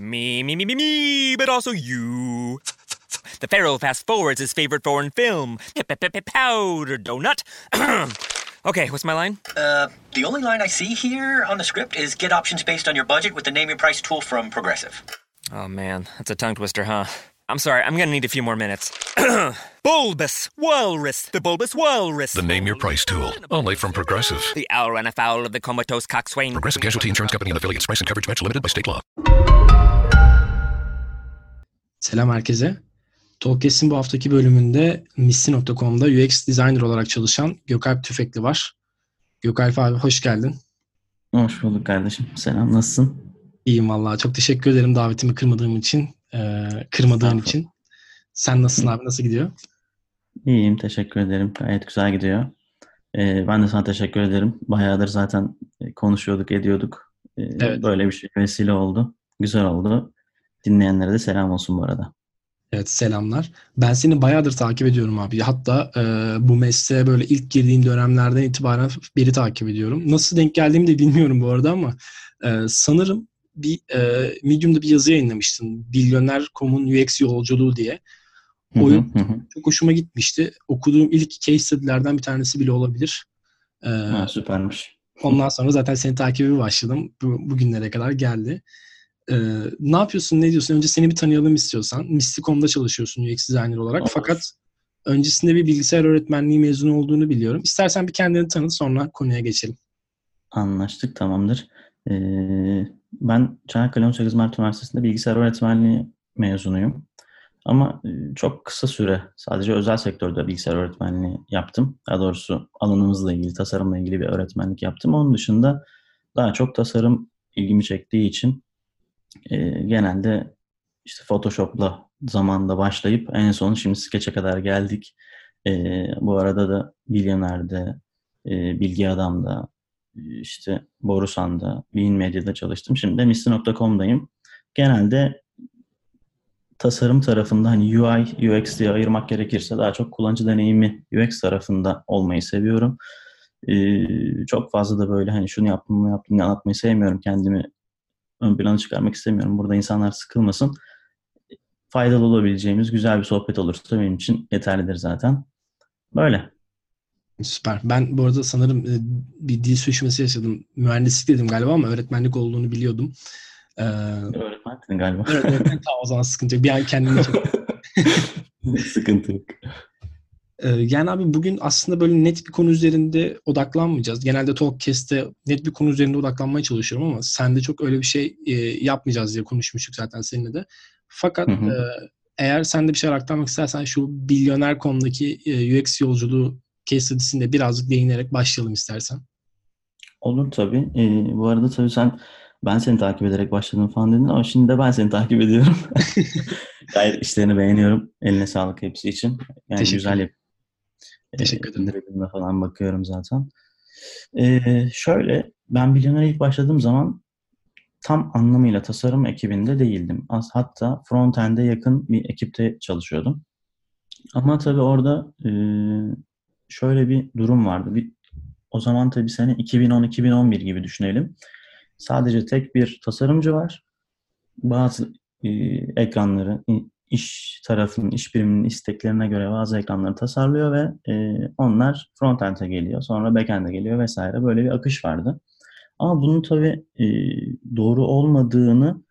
Me, me, me, me, me, but also you. The Pharaoh fast forwards his favorite foreign film, Powder Donut. okay, what's my line? Uh, the only line I see here on the script is get options based on your budget with the name your price tool from Progressive. Oh man, that's a tongue twister, huh? I'm sorry, I'm gonna need a few more minutes. bulbous Walrus, the Bulbous Walrus. The Name Your Price tool, only from Progressive. The owl ran afoul of the comatose coxswain. Progressive Casualty Insurance Company and affiliates. Price and coverage match limited by state law. Selam herkese. Talkcast'in bu haftaki bölümünde Missi.com'da UX Designer olarak çalışan Gökalp Tüfekli var. Gökalp abi hoş geldin. Hoş bulduk kardeşim. Selam, nasılsın? İyiyim vallahi. Çok teşekkür ederim davetimi kırmadığım için, e, kırmadığın için. Sen nasılsın abi? Nasıl gidiyor? İyiyim, teşekkür ederim. Gayet güzel gidiyor. Ee, ben de sana teşekkür ederim. Bayağıdır zaten e, konuşuyorduk, ediyorduk. Ee, Evet. Böyle bir şey vesile oldu. Güzel oldu. Dinleyenlere de selam olsun bu arada. Evet selamlar. Ben seni bayağıdır takip ediyorum abi. Hatta e, bu mesleğe böyle ilk girdiğin dönemlerden itibaren beri takip ediyorum. Nasıl denk geldiğimi de bilmiyorum bu arada ama e, sanırım bir e, Medium'da bir yazı yayınlamıştın. Milyoner.com'un UX yolculuğu diye. Hı, Oyun- hı hı. Çok hoşuma gitmişti. Okuduğum ilk case study'lerden bir tanesi bile olabilir. E, Ha, süpermiş. ondan sonra zaten seni takibi başladım. Bu, bugünlere kadar geldi. E, ne yapıyorsun, ne diyorsun? Önce seni bir tanıyalım istiyorsan. Misty.com'da çalışıyorsun UX designer olarak. Olur. Fakat öncesinde bir bilgisayar öğretmenliği mezunu olduğunu biliyorum. İstersen bir kendini tanıt sonra konuya geçelim. Anlaştık, tamamdır. Ee, ben Çanakkale 18 Mart Üniversitesi'nde bilgisayar öğretmenliği mezunuyum. Ama e, çok kısa süre sadece özel sektörde bilgisayar öğretmenliği yaptım. Daha doğrusu alanımızla ilgili, tasarımla ilgili bir öğretmenlik yaptım. Onun dışında daha çok tasarım ilgimi çektiği için e, genelde işte Photoshop'la zamanında başlayıp en son şimdi Sketch'e kadar geldik. E, bu arada da Milyoner'de, e, Bilgi Adam'da, işte Borusan'da, Bean Medya'da çalıştım. Şimdi de Misli.com'dayım. Genelde tasarım tarafında hani UI, UX diye ayırmak gerekirse daha çok kullanıcı deneyimi UX tarafında olmayı seviyorum. Ee, çok fazla da böyle hani şunu yaptım, bunu yaptım diye anlatmayı sevmiyorum. Kendimi ön plana çıkarmak istemiyorum. Burada insanlar sıkılmasın. Faydalı olabileceğimiz güzel bir sohbet olursa benim için yeterlidir zaten. Böyle. Süper. Ben bu arada sanırım e, bir dil sürüşmesi yaşadım. Mühendislik dedim galiba ama öğretmenlik olduğunu biliyordum. Ee, Öğretmendin galiba. evet, öğretmen tamam o zaman sıkıntı yok. Bir an kendimi çok Sıkıntı yok. Ee, Yani abi bugün aslında böyle net bir konu üzerinde odaklanmayacağız. Genelde Talkcast'te net bir konu üzerinde odaklanmaya çalışıyorum ama sen de çok öyle bir şey e, yapmayacağız diye konuşmuştuk zaten seninle de. Fakat Hı hı. e, eğer sen de bir şeyler aktarmak istersen şu Bilyoner.com'daki e, UX yolculuğu case study'sinde birazcık değinerek başlayalım istersen. Olur tabii. Ee, bu arada tabii sen ben seni takip ederek başladım falan dedin ama şimdi de ben seni takip ediyorum. Gayet işlerini beğeniyorum. Eline sağlık hepsi için. Yani Teşekkür güzel yap. Teşekkür ederim. indirimlerine falan bakıyorum zaten. Ee, şöyle ben Milyon'a ilk başladığım zaman tam anlamıyla tasarım ekibinde değildim. Az hatta frontend'e yakın bir ekipte çalışıyordum. Ama tabii orada e, şöyle bir durum vardı. Bir, o zaman tabii sene 2010-2011 gibi düşünelim. Sadece tek bir tasarımcı var. Bazı e, ekranları iş tarafının, iş biriminin isteklerine göre bazı ekranları tasarlıyor ve e, onlar frontend'e geliyor. Sonra backend'e geliyor vesaire. Böyle bir akış vardı. Ama bunun tabii e, doğru olmadığını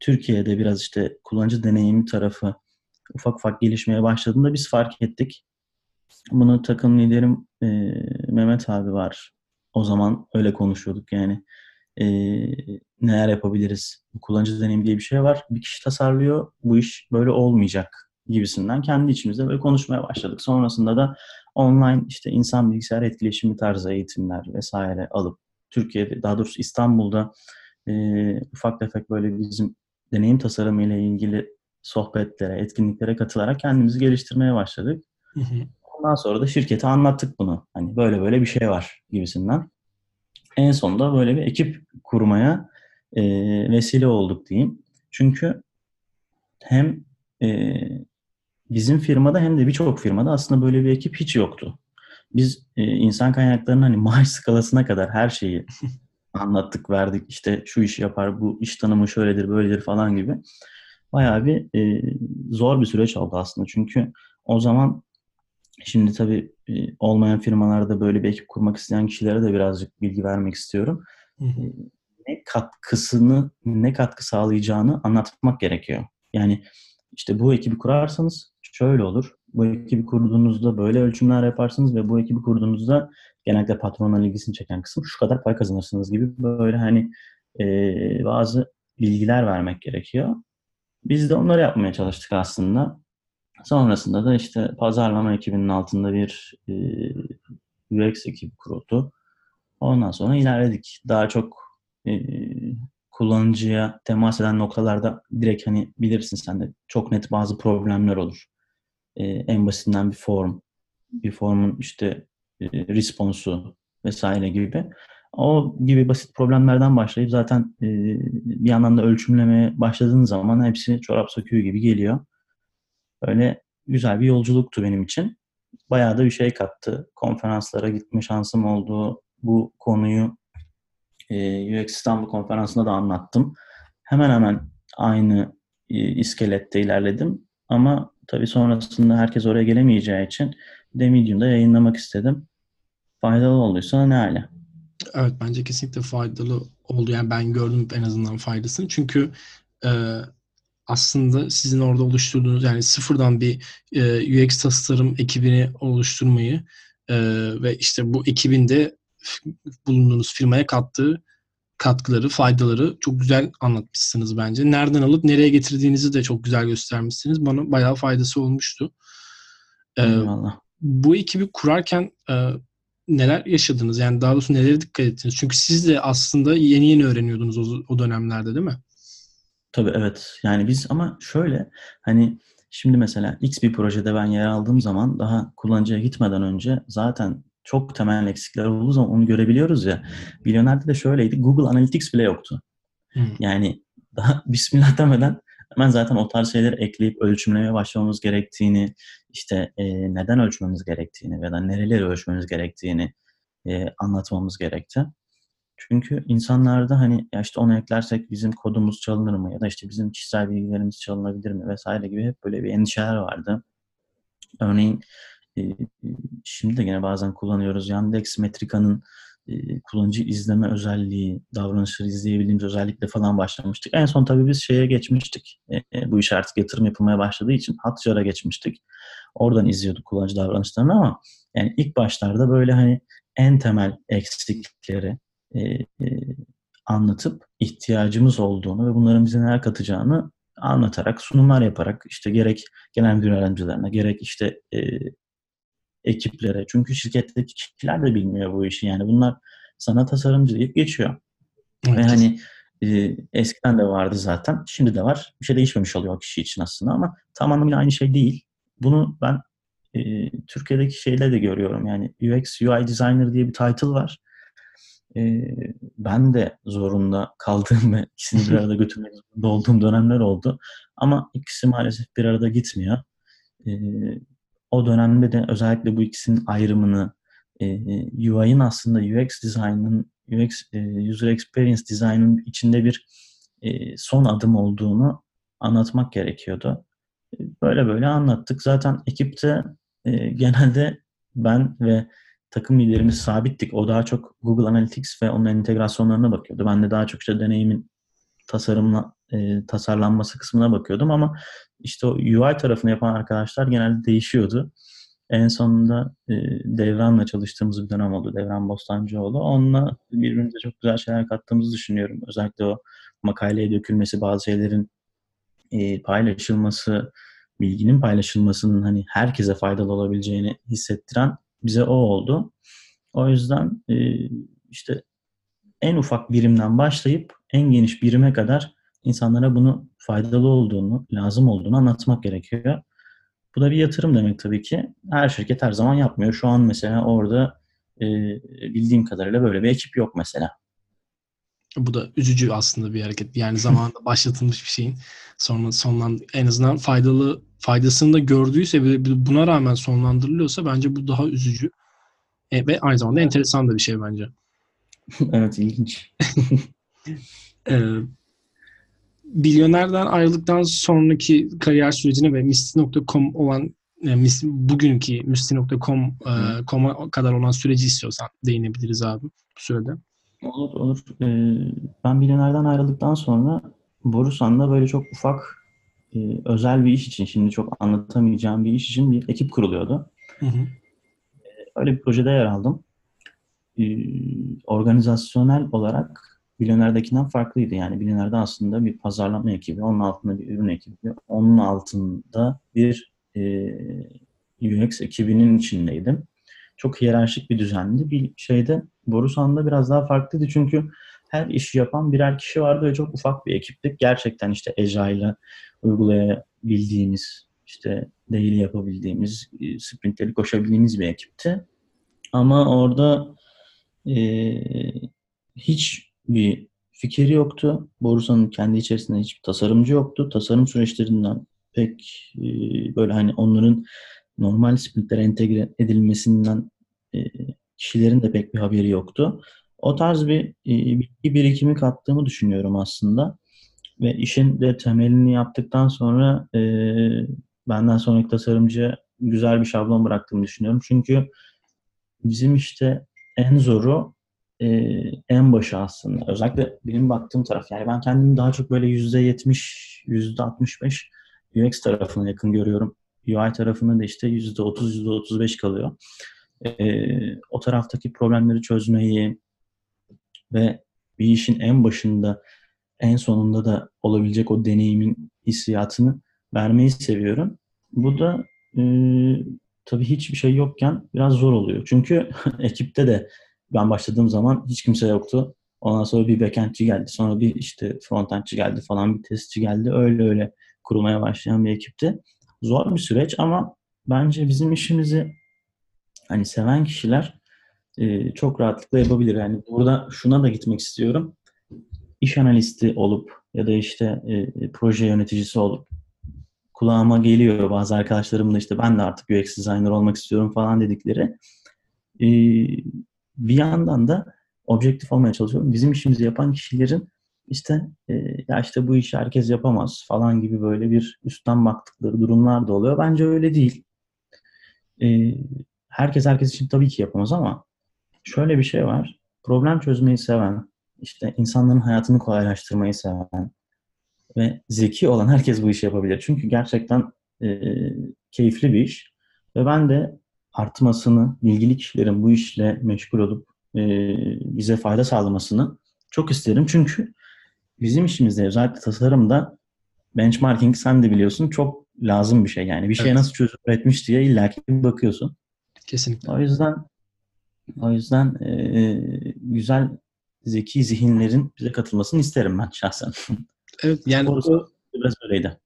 Türkiye'de biraz işte kullanıcı deneyimi tarafı ufak ufak gelişmeye başladığında biz fark ettik. Bunu takım liderim e, Mehmet abi var. O zaman öyle konuşuyorduk yani. E, neler yapabiliriz? Bu kullanıcı deneyimi diye bir şey var. Bir kişi tasarlıyor. Bu iş böyle olmayacak gibisinden kendi içimizde böyle konuşmaya başladık. Sonrasında da online işte insan bilgisayar etkileşimi tarzı eğitimler vesaire alıp Türkiye'de daha doğrusu İstanbul'da e, ufak tefek böyle bizim deneyim tasarımı ile ilgili sohbetlere, etkinliklere katılarak kendimizi geliştirmeye başladık. Hı hı. Ondan sonra da şirkete anlattık bunu. Hani böyle böyle bir şey var gibisinden. En sonunda böyle bir ekip kurmaya e, vesile olduk diyeyim. Çünkü hem e, bizim firmada hem de birçok firmada aslında böyle bir ekip hiç yoktu. Biz e, insan kaynaklarının hani maaş skalasına kadar her şeyi anlattık, verdik. İşte şu işi yapar, bu iş tanımı şöyledir, böyledir falan gibi. Bayağı bir e, zor bir süreç oldu aslında. Çünkü o zaman şimdi tabii e, olmayan firmalarda böyle bir ekip kurmak isteyen kişilere de birazcık bilgi vermek istiyorum. Hı hı. E, ne katkısını, ne katkı sağlayacağını anlatmak gerekiyor. Yani işte bu ekibi kurarsanız şöyle olur. Bu ekibi kurduğunuzda böyle ölçümler yaparsınız ve bu ekibi kurduğunuzda genelde patronların ilgisini çeken kısım şu kadar para kazanırsınız gibi böyle hani e, bazı bilgiler vermek gerekiyor. Biz de onları yapmaya çalıştık aslında. Sonrasında da işte pazarlama ekibinin altında bir e, UX ekibi kuruldu. Ondan sonra ilerledik. Daha çok e, kullanıcıya temas eden noktalarda direkt hani bilirsin sen de çok net bazı problemler olur. E, en basitinden bir form, bir formun işte e, responsu vesaire gibi. O gibi basit problemlerden başlayıp zaten e, bir yandan da ölçümlemeye başladığın zaman hepsi çorap söküğü gibi geliyor. Öyle güzel bir yolculuktu benim için. Bayağı da bir şey kattı. Konferanslara gitme şansım oldu. Bu konuyu e, UX İstanbul konferansında da anlattım. Hemen hemen aynı e, iskelette ilerledim. Ama tabii sonrasında herkes oraya gelemeyeceği için de Medium'da yayınlamak istedim. Faydalı olduysa ne hale. Evet bence kesinlikle faydalı oldu. Yani ben gördüm en azından faydasını. Çünkü e, aslında sizin orada oluşturduğunuz yani sıfırdan bir e, UX tasarım ekibini oluşturmayı e, ve işte bu ekibin de bulunduğunuz firmaya kattığı katkıları, faydaları çok güzel anlatmışsınız bence. Nereden alıp nereye getirdiğinizi de çok güzel göstermişsiniz. Bana bayağı faydası olmuştu. Ee, Eyvallah. Bu ekibi kurarken e, neler yaşadınız? Yani daha doğrusu nelere dikkat ettiniz? Çünkü siz de aslında yeni yeni öğreniyordunuz o, o dönemlerde değil mi? Tabii evet. Yani biz ama şöyle hani şimdi mesela X bir projede ben yer aldığım zaman daha kullanıcıya gitmeden önce zaten çok temel eksikler olduğu zaman onu görebiliyoruz ya. Milyonerde de şöyleydi. Google Analytics bile yoktu. Hmm. Yani daha bismillah demeden hemen zaten o tarz şeyleri ekleyip ölçümlemeye başlamamız gerektiğini, işte e, neden ölçmemiz gerektiğini ya da nereleri ölçmemiz gerektiğini e, anlatmamız gerekti. Çünkü insanlarda hani ya işte onu eklersek bizim kodumuz çalınır mı ya da işte bizim kişisel bilgilerimiz çalınabilir mi vesaire gibi hep böyle bir endişeler vardı. Örneğin şimdi de yine bazen kullanıyoruz. Yandex Metrika'nın kullanıcı izleme özelliği, davranışları izleyebildiğimiz özellikle falan başlamıştık. En son tabii biz şeye geçmiştik. bu iş artık yatırım yapılmaya başladığı için Hotjar'a geçmiştik. Oradan izliyorduk kullanıcı davranışlarını ama yani ilk başlarda böyle hani en temel eksiklikleri anlatıp ihtiyacımız olduğunu ve bunların bize neler katacağını anlatarak, sunumlar yaparak işte gerek genel müdür öğrencilerine, gerek işte e, ekiplere. Çünkü şirketteki kişiler de bilmiyor bu işi. Yani bunlar sana tasarımcı deyip geçiyor. Evet. Ve hani e, eskiden de vardı zaten. Şimdi de var. Bir şey değişmemiş oluyor o kişi için aslında ama tam anlamıyla aynı şey değil. Bunu ben e, Türkiye'deki şeyle de görüyorum. Yani UX, UI Designer diye bir title var. E, ben de zorunda kaldığım ve ikisini bir arada götürmek zorunda olduğum dönemler oldu. Ama ikisi maalesef bir arada gitmiyor. E, o dönemde de özellikle bu ikisinin ayrımını e, UI'nin aslında UX design'ın UX e, user experience design'ın içinde bir e, son adım olduğunu anlatmak gerekiyordu. E, böyle böyle anlattık. Zaten ekipte e, genelde ben ve takım liderimiz sabittik. O daha çok Google Analytics ve onun entegrasyonlarına bakıyordu. Ben de daha çok işte deneyimin tasarımla e, tasarlanması kısmına bakıyordum ama işte o UI tarafını yapan arkadaşlar genelde değişiyordu. En sonunda e, Devran'la çalıştığımız bir dönem oldu. Devran Bostancıoğlu. Onunla birbirimize çok güzel şeyler kattığımızı düşünüyorum. Özellikle o makaleye dökülmesi, bazı şeylerin e, paylaşılması, bilginin paylaşılmasının hani herkese faydalı olabileceğini hissettiren bize o oldu. O yüzden e, işte en ufak birimden başlayıp en geniş birime kadar insanlara bunu faydalı olduğunu, lazım olduğunu anlatmak gerekiyor. Bu da bir yatırım demek tabii ki. Her şirket her zaman yapmıyor. Şu an mesela orada e, bildiğim kadarıyla böyle bir ekip yok mesela. Bu da üzücü aslında bir hareket. Yani zamanında başlatılmış bir şeyin sonra sonlan en azından faydalı faydasını da gördüyse ve buna rağmen sonlandırılıyorsa bence bu daha üzücü. E, ve aynı zamanda enteresan da bir şey bence. evet ilginç. Ee, Milyonerden ayrıldıktan sonraki kariyer sürecine ve Misty.com olan e, mis, bugünkü Misty.com e, com'a kadar olan süreci istiyorsan değinebiliriz abi bu sürede. Olur olur. Ee, ben Milyoner'den ayrıldıktan sonra Borusan'da böyle çok ufak e, özel bir iş için, şimdi çok anlatamayacağım bir iş için bir ekip kuruluyordu. Hı hı. Öyle bir projede yer aldım. Ee, organizasyonel olarak Milyoner'dekinden farklıydı. Yani Milyoner'de aslında bir pazarlama ekibi, onun altında bir ürün ekibi, onun altında bir e, UX ekibinin içindeydim. Çok hiyerarşik bir düzendi. Bir şeyde Borusan'da biraz daha farklıydı çünkü her işi yapan birer kişi vardı ve çok ufak bir ekiptik. Gerçekten işte Agile'ı uygulayabildiğimiz, işte daily yapabildiğimiz, e, sprintleri koşabildiğimiz bir ekipti. Ama orada e, hiç bir fikri yoktu. Borusan'ın kendi içerisinde hiçbir tasarımcı yoktu. Tasarım süreçlerinden pek e, böyle hani onların normal sprintlere entegre edilmesinden e, kişilerin de pek bir haberi yoktu. O tarz bir e, bilgi birikimi kattığımı düşünüyorum aslında. Ve işin de temelini yaptıktan sonra e, benden sonraki tasarımcı güzel bir şablon bıraktığımı düşünüyorum. Çünkü bizim işte en zoru e, en başı aslında. Özellikle benim baktığım taraf. Yani ben kendimi daha çok böyle %70, %65 UX tarafına yakın görüyorum. UI tarafında da işte %30, %35 kalıyor. E, o taraftaki problemleri çözmeyi ve bir işin en başında en sonunda da olabilecek o deneyimin hissiyatını vermeyi seviyorum. Bu da e, tabii hiçbir şey yokken biraz zor oluyor. Çünkü ekipte de ben başladığım zaman hiç kimse yoktu. Ondan sonra bir backendçi geldi. Sonra bir işte frontendçi geldi falan bir testçi geldi. Öyle öyle kurulmaya başlayan bir ekipti. Zor bir süreç ama bence bizim işimizi hani seven kişiler e, çok rahatlıkla yapabilir. Yani burada şuna da gitmek istiyorum. İş analisti olup ya da işte e, proje yöneticisi olup kulağıma geliyor bazı arkadaşlarım da işte ben de artık UX designer olmak istiyorum falan dedikleri. E, bir yandan da objektif olmaya çalışıyorum. Bizim işimizi yapan kişilerin işte e, ya işte bu işi herkes yapamaz falan gibi böyle bir üstten baktıkları durumlar da oluyor. Bence öyle değil. E, herkes herkes için tabii ki yapamaz ama şöyle bir şey var. Problem çözmeyi seven, işte insanların hayatını kolaylaştırmayı seven ve zeki olan herkes bu işi yapabilir. Çünkü gerçekten e, keyifli bir iş. Ve ben de artmasını, ilgili kişilerin bu işle meşgul olup e, bize fayda sağlamasını çok isterim. Çünkü bizim işimizde özellikle tasarımda benchmarking sen de biliyorsun çok lazım bir şey. Yani bir şey nasıl çözüm üretmiş diye illaki bakıyorsun. Kesinlikle. O yüzden o yüzden e, güzel zeki zihinlerin bize katılmasını isterim ben şahsen. Evet yani o, biraz öyleydi.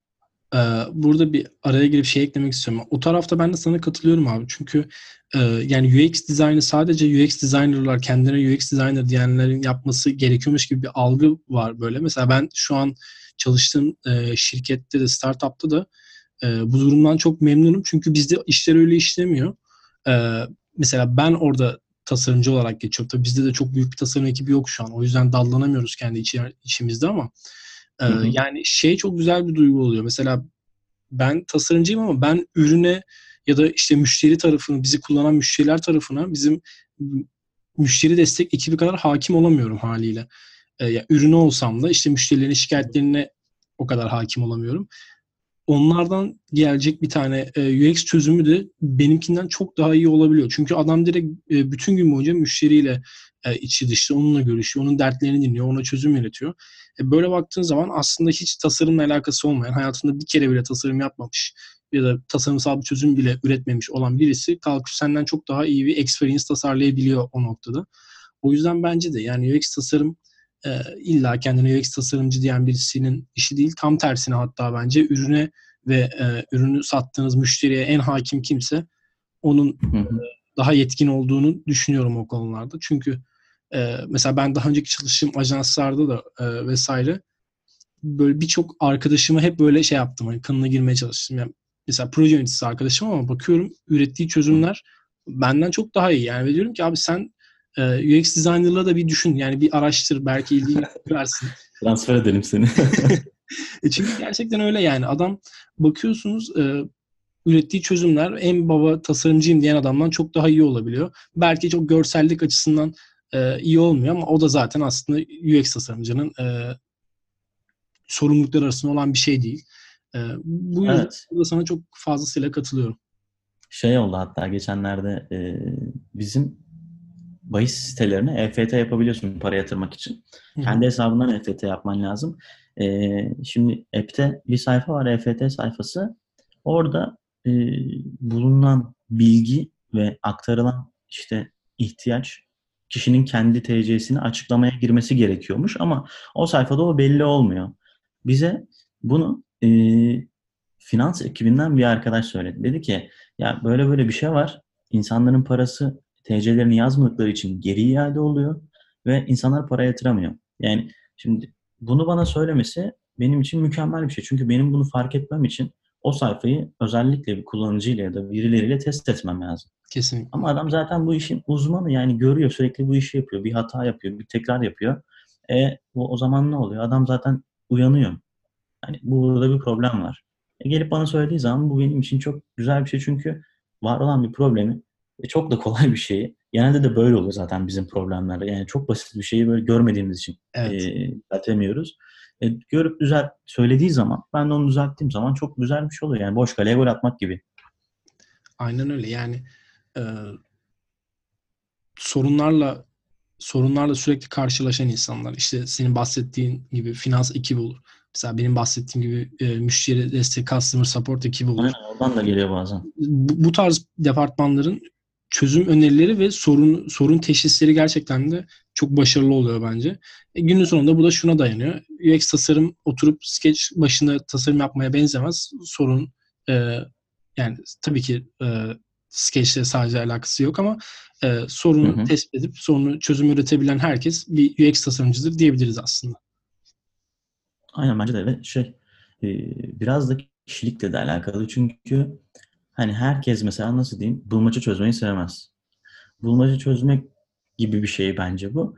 E, burada bir araya girip şey eklemek istiyorum. O tarafta ben de sana katılıyorum abi. Çünkü e, yani UX dizaynı sadece UX designerlar kendine UX designer diyenlerin yapması gerekiyormuş gibi bir algı var böyle. Mesela ben şu an çalıştığım e, şirkette de startupta da bu durumdan çok memnunum. Çünkü bizde işler öyle işlemiyor. mesela ben orada tasarımcı olarak geçiyorum. Tabii bizde de çok büyük bir tasarım ekibi yok şu an. O yüzden dallanamıyoruz kendi içi, içimizde ama e, yani şey çok güzel bir duygu oluyor. Mesela ben tasarımcıyım ama ben ürüne ya da işte müşteri tarafını, bizi kullanan müşteriler tarafına bizim müşteri destek ekibi kadar hakim olamıyorum haliyle. E, ya ürünü olsam da işte müşterilerin şikayetlerine o kadar hakim olamıyorum onlardan gelecek bir tane e, UX çözümü de benimkinden çok daha iyi olabiliyor. Çünkü adam direkt e, bütün gün boyunca müşteriyle e, içi dışı onunla görüşüyor, onun dertlerini dinliyor, ona çözüm üretiyor. Böyle baktığın zaman aslında hiç tasarımla alakası olmayan, hayatında bir kere bile tasarım yapmamış ya da tasarımsal bir çözüm bile üretmemiş olan birisi kalkıp senden çok daha iyi bir experience tasarlayabiliyor o noktada. O yüzden bence de yani UX tasarım e, illa kendine UX tasarımcı diyen birisinin işi değil. Tam tersine hatta bence ürüne ve e, ürünü sattığınız müşteriye en hakim kimse onun hı. daha yetkin olduğunu düşünüyorum o konularda. Çünkü e, mesela ben daha önceki çalıştığım ajanslarda da e, vesaire böyle birçok arkadaşıma hep böyle şey yaptım. Hani kanına girmeye çalıştım. Yani mesela proje yöneticisi arkadaşım ama bakıyorum ürettiği çözümler benden çok daha iyi. Yani diyorum ki abi sen e, UX designer'la da bir düşün. Yani bir araştır. Belki ilgi versin. Transfer edelim seni. E çünkü gerçekten öyle yani. Adam bakıyorsunuz e, ürettiği çözümler en baba tasarımcıyım diyen adamdan çok daha iyi olabiliyor. Belki çok görsellik açısından e, iyi olmuyor ama o da zaten aslında UX tasarımcının e, sorumlulukları arasında olan bir şey değil. E, bu yüzden Evet. da sana çok fazlasıyla katılıyorum. Şey oldu hatta geçenlerde e, bizim bahis sitelerine EFT yapabiliyorsun para yatırmak için. Hı. Kendi hesabından EFT yapman lazım. E, şimdi app'te bir sayfa var EFT sayfası. Orada e, bulunan bilgi ve aktarılan işte ihtiyaç kişinin kendi TC'sini açıklamaya girmesi gerekiyormuş ama o sayfada o belli olmuyor. Bize bunu e, finans ekibinden bir arkadaş söyledi. Dedi ki ya böyle böyle bir şey var. İnsanların parası TC'lerini yazmadıkları için geri iade oluyor ve insanlar para yatıramıyor. Yani şimdi bunu bana söylemesi benim için mükemmel bir şey. Çünkü benim bunu fark etmem için o sayfayı özellikle bir kullanıcıyla ya da birileriyle test etmem lazım. Kesinlikle. Ama adam zaten bu işin uzmanı yani görüyor sürekli bu işi yapıyor. Bir hata yapıyor, bir tekrar yapıyor. E o, o zaman ne oluyor? Adam zaten uyanıyor. Hani burada bir problem var. E, gelip bana söylediği zaman bu benim için çok güzel bir şey çünkü var olan bir problemi ve çok da kolay bir şeyi. Genelde de böyle oluyor zaten bizim problemlerde. Yani çok basit bir şeyi böyle görmediğimiz için Evet. e, düzeltemiyoruz. E, görüp düzelt söylediği zaman ben de onu düzelttiğim zaman çok güzel bir şey oluyor. Yani boş kaleye gol atmak gibi. Aynen öyle. Yani e, sorunlarla sorunlarla sürekli karşılaşan insanlar. İşte senin bahsettiğin gibi finans ekibi olur. Mesela benim bahsettiğim gibi e, müşteri destek, customer support ekibi olur. Aynen, oradan da geliyor bazen. Bu, bu tarz departmanların çözüm önerileri ve sorun sorun teşhisleri gerçekten de çok başarılı oluyor bence. E, günün sonunda bu da şuna dayanıyor. UX tasarım oturup sketch başında tasarım yapmaya benzemez. Sorun e, yani tabii ki e, sketchle sadece alakası yok ama e, sorunu Hı hı. tespit edip sorunu çözüm üretebilen herkes bir UX tasarımcıdır diyebiliriz aslında. Aynen bence de ve şey e, biraz da kişilikle de alakalı çünkü hani herkes mesela nasıl diyeyim bulmaca çözmeyi sevmez. Bulmaca çözmek gibi bir şey bence bu.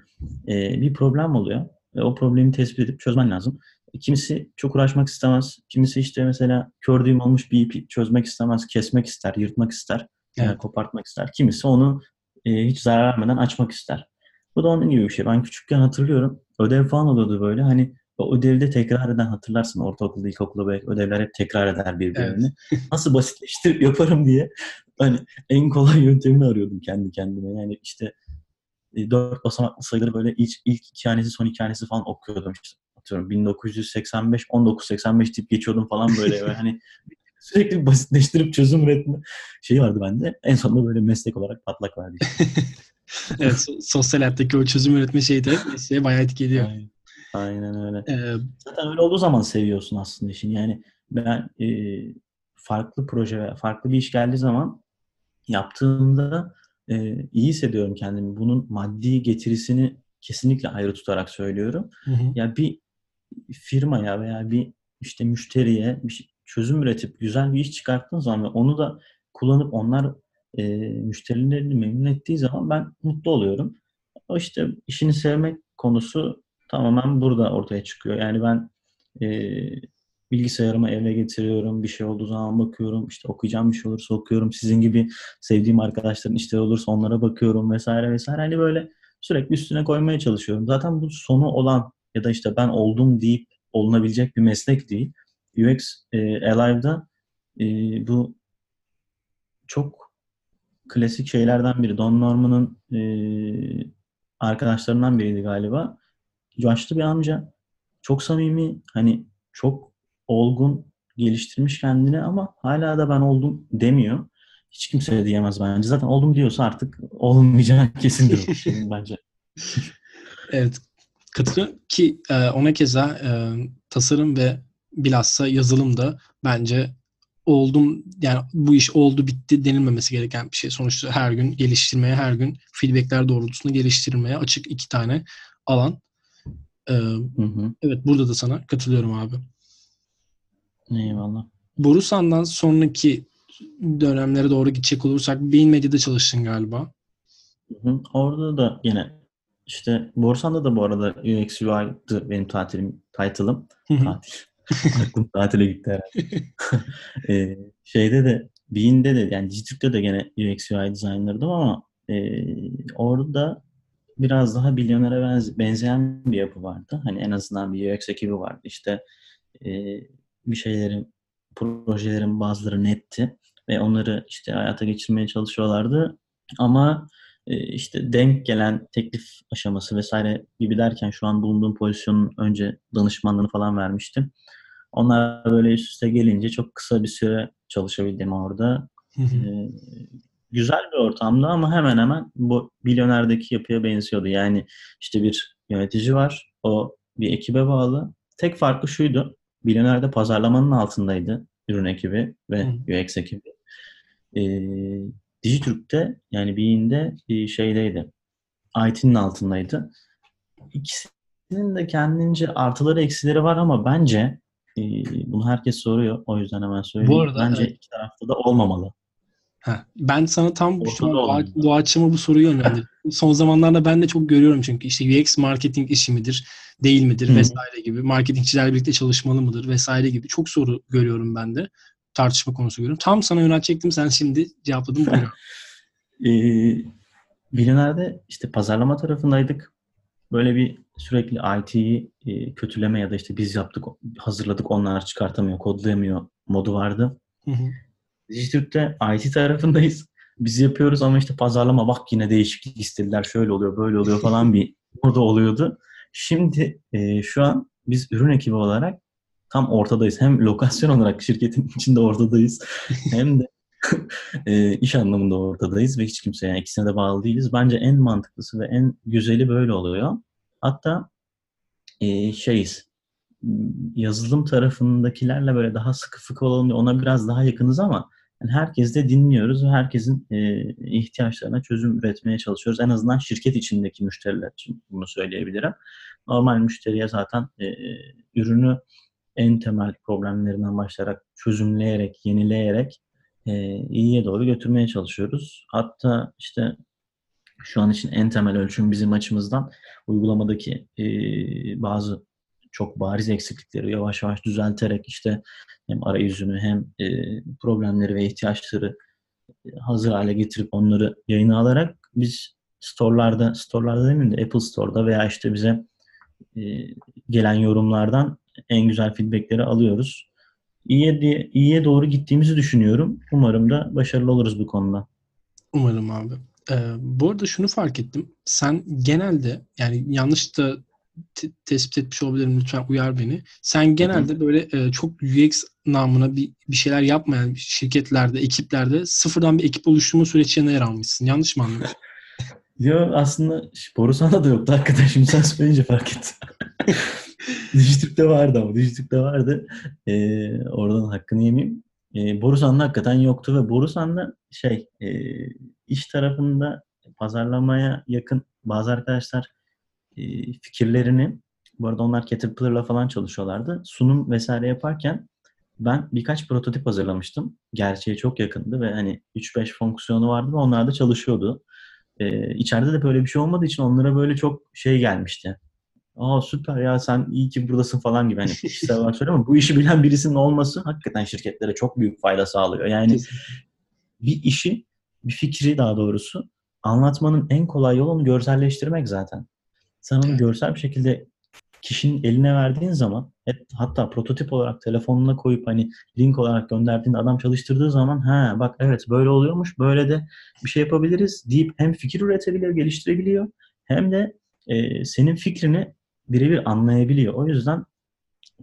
E, bir problem oluyor ve o problemi tespit edip çözmen lazım. E, Kimisi çok uğraşmak istemez. Kimisi işte mesela kör düğüm olmuş bir ipi çözmek istemez. Kesmek ister, yırtmak ister, yani Evet. kopartmak ister. Kimisi onu e, hiç zarar vermeden açmak ister. Bu da onun gibi bir şey. Ben küçükken hatırlıyorum. Ödev falan oluyordu böyle. Hani o ödevde tekrar eden hatırlarsın. Ortaokulda, ilkokulda böyle ödevler hep tekrar eder birbirini. Nasıl basitleştirip yaparım diye hani en kolay yöntemini arıyordum kendi kendime. Yani işte e, dört basamaklı sayıları böyle ilk, ilk iki hanesi son iki hanesi falan okuyordum. İşte atıyorum 1985, 1985 deyip geçiyordum falan böyle. Böyle hani sürekli basitleştirip çözüm üretme şeyi vardı bende. En sonunda böyle meslek olarak patlak verdi. evet, so- sosyal hayattaki o çözüm üretme şeyi de mesleğe bayağı etki ediyor. Aynen. Aynen öyle. Ee, Zaten öyle olduğu zaman seviyorsun aslında işini. Yani ben e, farklı proje farklı bir iş geldiği zaman yaptığımda e, iyi hissediyorum kendimi. Bunun maddi getirisini kesinlikle ayrı tutarak söylüyorum. hı hı. Ya bir firmaya veya bir işte müşteriye bir şey- çözüm üretip güzel bir iş çıkarttığın zaman ve onu da kullanıp onlar e, müşterilerini memnun ettiği zaman ben mutlu oluyorum. O işte işini sevmek konusu tamamen burada ortaya çıkıyor. Yani ben e, bilgisayarımı eve getiriyorum. Bir şey olduğu zaman bakıyorum. İşte okuyacağım bir şey olursa okuyorum. Sizin gibi sevdiğim arkadaşların işleri olursa onlara bakıyorum vesaire vesaire. Hani böyle sürekli üstüne koymaya çalışıyorum. Zaten bu sonu olan ya da işte ben oldum deyip olunabilecek bir meslek değil. UX e, Alive'da e, bu çok klasik şeylerden biri. Don Norman'ın e, arkadaşlarından biriydi galiba. Yaşlı bir amca. Çok samimi, hani çok olgun, geliştirmiş kendini ama hala da ben oldum demiyor. Hiç kimse de diyemez bence. Zaten oldum diyorsa artık olmayacağı kesindir kişinin bence. Evet. Katılıyorum ki e, ona keza e, tasarım ve bilhassa yazılım da bence oldum yani bu iş oldu bitti denilmemesi gereken bir şey. Sonuçta her gün geliştirmeye, her gün feedbackler doğrultusunda geliştirmeye açık iki tane alan. E, Hı hı. evet burada da sana katılıyorum abi. Eyvallah. Borusan'dan sonraki dönemlere doğru gidecek olursak Bean Medya'da çalıştın galiba. Hı hı. Orada da yine işte Borusan'da da bu arada UX UI'dı benim tatilim, title'ım. Tatil. Aklım tatile gitti herhalde. Ee, şeyde de Bean'de de yani Digitürk'te de gene UX UI designer'dım ama e, orada biraz daha milyonere benze- benzeyen bir yapı vardı. Hani en azından bir UX ekibi vardı. İşte e, bir şeylerin, projelerin bazıları netti ve onları işte hayata geçirmeye çalışıyorlardı. Ama e, işte denk gelen teklif aşaması vesaire gibi derken şu an bulunduğum pozisyonun önce danışmanlığını falan vermiştim. Onlar böyle üst üste gelince çok kısa bir süre çalışabildim orada. Ee, güzel bir ortamdı ama hemen hemen bu milyonerdeki yapıya benziyordu. Yani işte bir yönetici var. O bir ekibe bağlı. Tek farkı şuydu. Milyonerde pazarlamanın altındaydı ürün ekibi ve Hı. UX ekibi. Ee, Dijitürk'te yani Bean'de bir şeydeydi. IT'nin altındaydı. İkisinin de kendince artıları eksileri var ama bence e, bunu herkes soruyor. O yüzden hemen söyleyeyim. arada, bence evet. iki tarafta da olmamalı. Ha, ben sana tam şu Ortada an doğa, doğaçlama bu soruyu yönlendirdim. Son zamanlarda ben de çok görüyorum çünkü işte UX marketing işi midir, değil midir Hı hı. vesaire gibi. Marketingçilerle birlikte çalışmalı mıdır vesaire gibi çok soru görüyorum ben de. Tartışma konusu görüyorum. Tam sana yöneltecektim sen şimdi cevapladın. Ee, Milyoner'de işte pazarlama tarafındaydık. Böyle bir sürekli IT'yi e, kötüleme ya da işte biz yaptık, hazırladık onlar çıkartamıyor, kodlayamıyor modu vardı. Hı hı. Dijitürk'te IT tarafındayız. Biz yapıyoruz ama işte pazarlama bak yine değişiklik istediler. Şöyle oluyor, böyle oluyor falan bir modu oluyordu. Şimdi e, şu an biz ürün ekibi olarak tam ortadayız. Hem lokasyon olarak şirketin içinde ortadayız. hem de e, iş anlamında ortadayız ve hiç kimseye yani ikisine de bağlı değiliz. Bence en mantıklısı ve en güzeli böyle oluyor. Hatta e, şeyiz yazılım tarafındakilerle böyle daha sıkı fıkı olalım diye ona biraz daha yakınız ama yani herkes de dinliyoruz ve herkesin e, ihtiyaçlarına çözüm üretmeye çalışıyoruz. En azından şirket içindeki müşteriler için bunu söyleyebilirim. Normal müşteriye zaten e, ürünü en temel problemlerinden başlayarak çözümleyerek, yenileyerek e, iyiye doğru götürmeye çalışıyoruz. Hatta işte şu an için en temel ölçüm bizim açımızdan uygulamadaki e, bazı çok bariz eksiklikleri yavaş yavaş düzelterek işte hem arayüzünü hem e, problemleri ve ihtiyaçları e, hazır hale getirip onları yayına alarak biz store'larda, store'larda demeyeyim de Apple Store'da veya işte bize e, gelen yorumlardan en güzel feedbackleri alıyoruz. İyiye, diye, iyiye doğru gittiğimizi düşünüyorum. Umarım da başarılı oluruz bu konuda. Umarım abi. Ee, bu arada şunu fark ettim. Sen genelde yani yanlış da te- tespit etmiş olabilirim lütfen uyar beni. Sen genelde böyle e, çok UX namına bir, bir şeyler yapmayan şirketlerde, ekiplerde sıfırdan bir ekip oluşturma süreçlerine yer almışsın. Yanlış mı anladım? Yo aslında Borusan'da da yoktu şimdi sen söyleyince fark ettim. Dijitürk'te vardı ama Dijitürk'te vardı. Ee, oradan hakkını yemeyeyim. Ee, Borusan'da hakikaten yoktu ve Borusan'da şey e, iş tarafında pazarlamaya yakın bazı arkadaşlar e, fikirlerini bu arada onlar Caterpillar'la falan çalışıyorlardı. Sunum vesaire yaparken ben birkaç prototip hazırlamıştım. Gerçeğe çok yakındı ve hani 3-5 fonksiyonu vardı ve onlar da çalışıyordu. Ee, içeride de böyle bir şey olmadığı için onlara böyle çok şey gelmişti. Aa süper ya sen iyi ki buradasın falan gibi. Hani kişisel olarak söylüyorum ama bu işi bilen birisinin olması hakikaten şirketlere çok büyük fayda sağlıyor. Yani bir işi, bir fikri daha doğrusu anlatmanın en kolay yolu onu görselleştirmek zaten. Sen onu görsel bir şekilde kişinin eline verdiğin zaman hatta prototip olarak telefonuna koyup hani link olarak gönderdiğinde adam çalıştırdığı zaman ha bak evet böyle oluyormuş böyle de bir şey yapabiliriz deyip hem fikir üretebiliyor, geliştirebiliyor hem de e, senin fikrini birebir anlayabiliyor. O yüzden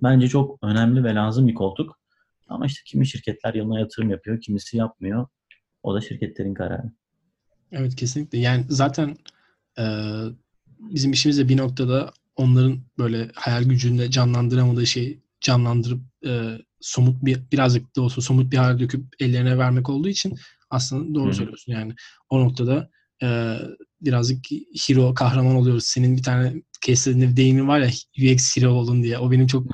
bence çok önemli ve lazım bir koltuk. Ama işte kimi şirketler yılına yatırım yapıyor, kimisi yapmıyor. O da şirketlerin kararı. Evet kesinlikle. Yani zaten e, bizim işimiz de bir noktada onların böyle hayal gücünde canlandıramadığı şeyi canlandırıp e, somut bir birazcık da olsa somut bir hale döküp ellerine vermek olduğu için aslında doğru Hı hı. söylüyorsun yani. O noktada e, birazcık hero kahraman oluyoruz. Senin bir tane kesinlikle bir deyimin var ya UX hero olun diye. O benim çok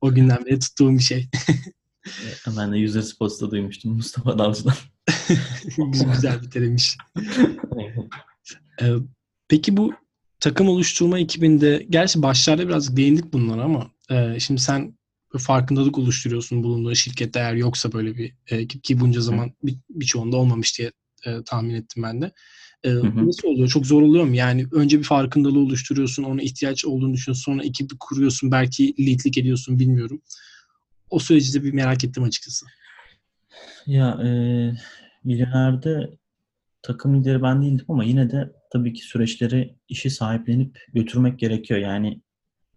o günden beri tuttuğum bir şey. Ben de User Spots'ta duymuştum Mustafa Dalcı'dan. güzel, güzel bir terimmiş. Ee, peki bu takım oluşturma ekibinde, gerçi başlarda biraz değindik bunlara ama e, şimdi sen farkındalık oluşturuyorsun bulunduğun şirkette eğer yoksa böyle bir ekip ki bunca zaman bir, birçoğunda olmamış diye e, tahmin ettim ben de. E, hı. Nasıl oluyor? Çok zor oluyor mu? Yani önce bir farkındalığı oluşturuyorsun, ona ihtiyaç olduğunu düşünüyorsun, sonra ekibi kuruyorsun, belki leadlik ediyorsun bilmiyorum. O süreci de bir merak ettim açıkçası. Ya e, Milyoner'de takım lideri ben değildim ama yine de tabii ki süreçleri işi sahiplenip götürmek gerekiyor. Yani